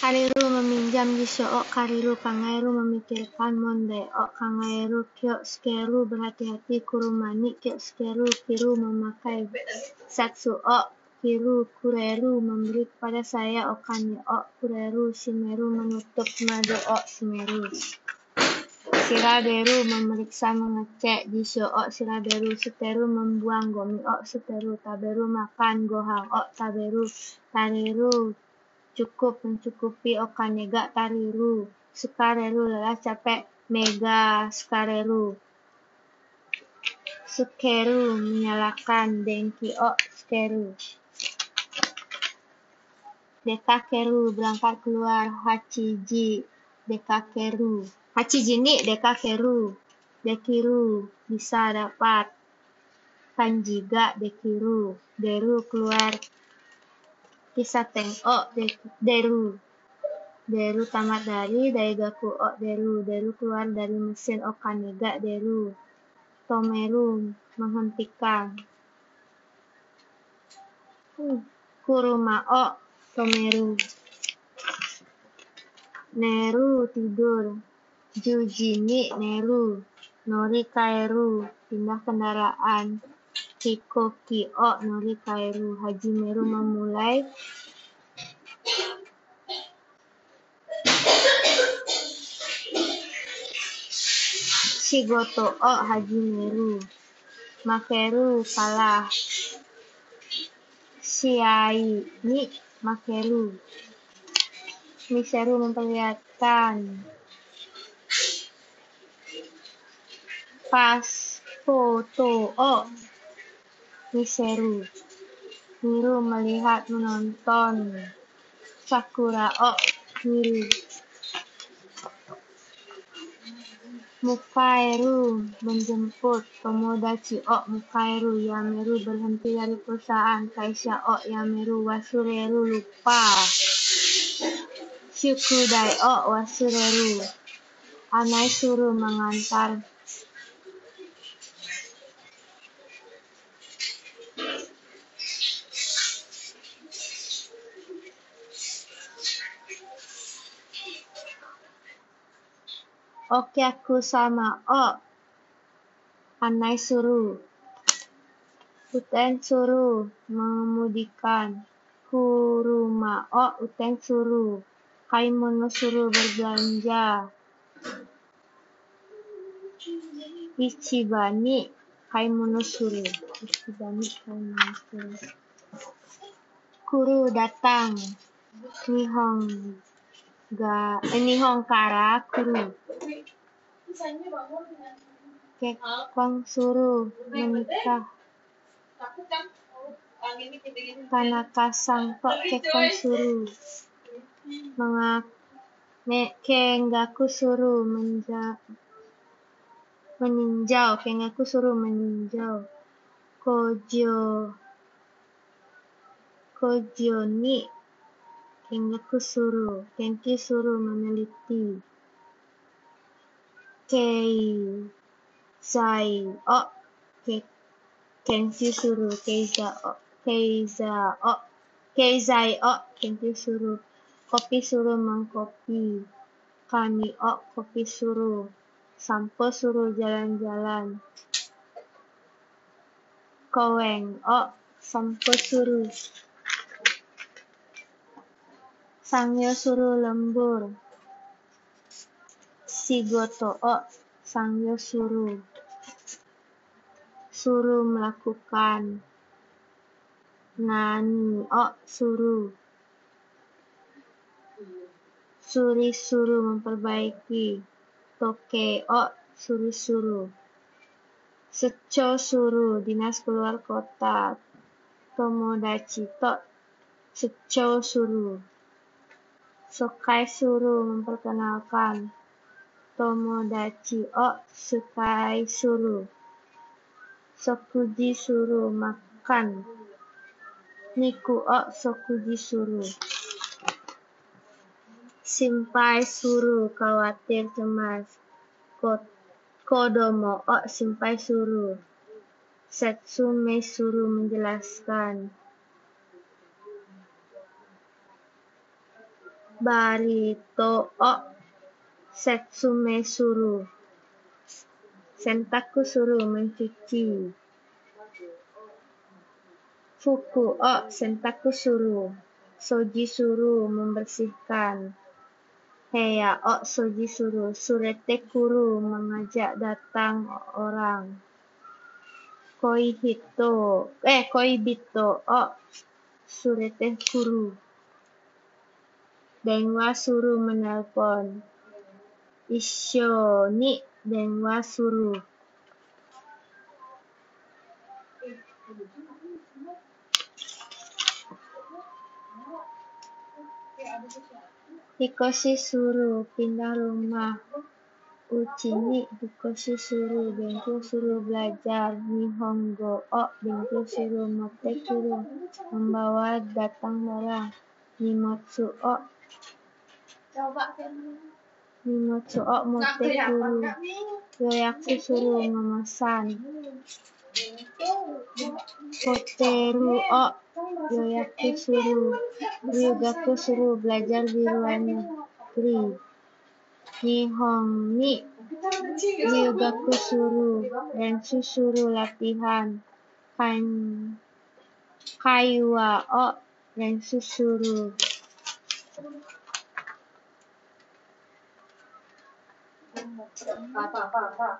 Kariru meminjam Jisoo Kariru Kangairu memikirkan Mondeo Kangairu Kyosukeru berhati-hati Kurumani Kyosukeru Kiru memakai Satsuo Kiru Kureru memberi kepada saya Okane o Kureru Shimeru menutup Mado o Shimeru. Shiraderu memeriksa mengecek Jisoo Shiraderu Suteru membuang Gomi o Suteru Taberu makan Gohang o Taberu Tareru cukup mencukupi Okanega Tariru. Sukareru lelah capek Mega Sukareru. Sukeru menyalakan Denki o Sukeru. Dekakeru berangkat keluar Hachiji. Dekakeru. Hachiji ni Dekakeru. Dekiru bisa dapat. Kanjiga Dekiru. Deru keluar Kisaten o Deru. Deru tamat dari Daigaku o Deru. Deru keluar dari mesin Okanega Deru. Tomeru menghentikan. Hmm. Kuruma. O Tomeru. Neru tidur. Jujini Neru. Nori Kairu pindah kendaraan Hikoki o Nori Kairu Haji Meru memulai. Shigoto o Haji Meru Makeru kalah Shiai ni Makeru. Miseru memperlihatkan pas foto oh Miseru Miru melihat menonton Sakura oh Miru Mukairu menjemput Tomodachi O Mukairu. Yameru berhenti dari perusahaan Kaisha O Yameru Wasureru lupa. Shukudai O Wasureru. Anai suruh mengantar Oke aku sama. Oh Anai suruh. Uten suruh mengemudikan Kuruma. Oh Uten suruh. Kaimono suruh berbelanja. Ichibani Kaimono suruh. Ichibani Kaimono suruh. Kuru datang. Nihong ga. Nihong kara kuru Kekong suruh menikah. Tanaka sangkok kekong suruh. Mengak Kengaku suruh menja meninjau. Kengaku suruh meninjau. Kojo Kojo ni Kengaku suruh Kenki suruh meneliti Kei Zai O Ke Kenki suruh Keiza O Keiza O Keizai O Kenki suruh Kopi suruh mengkopi Kami O kopi suruh Sampo suruh jalan-jalan. Koweng O Sampo suruh Sangyo suruh lembur. Shigoto o Sangyo suruh. Suruh melakukan. Nani o suruh. Suri suruh memperbaiki. Toke o suri suruh. Seco suruh dinas keluar kota. Tomodachi to Seco suruh Sokai suruh memperkenalkan. Tomodachi o Sukai suruh Sokuji suruh makan. Niku o Sokuji suruh Simpai suruh khawatir cemas. Kodomo o Simpai suruh Setsume suruh menjelaskan Barito o setsume suru. Sentaku suru mencuci. Fuku o sentaku suru. Soji suru membersihkan. Heya o soji suru. Surete kuru mengajak datang orang. Koi hito eh koi bito o surete kuru. Denwa suru menelpon. Isyo ni denwa suru. Hikoshi suruh pindah rumah. Uchini Hikoshi suruh Bengku suruh belajar Nihongo O Bengku suruh Mote suruh membawa datang barang Nimotsu O Nimotsu O Mote suruh Yoyaku suruh memesan. Koteru O Yoyaku suruh. Ryugaku suruh belajar di luar negeri. Nihon ni Ryugaku suruh. Rensu suruh latihan. Kan Kaiwa o Rensu suruh 爸爸爸爸。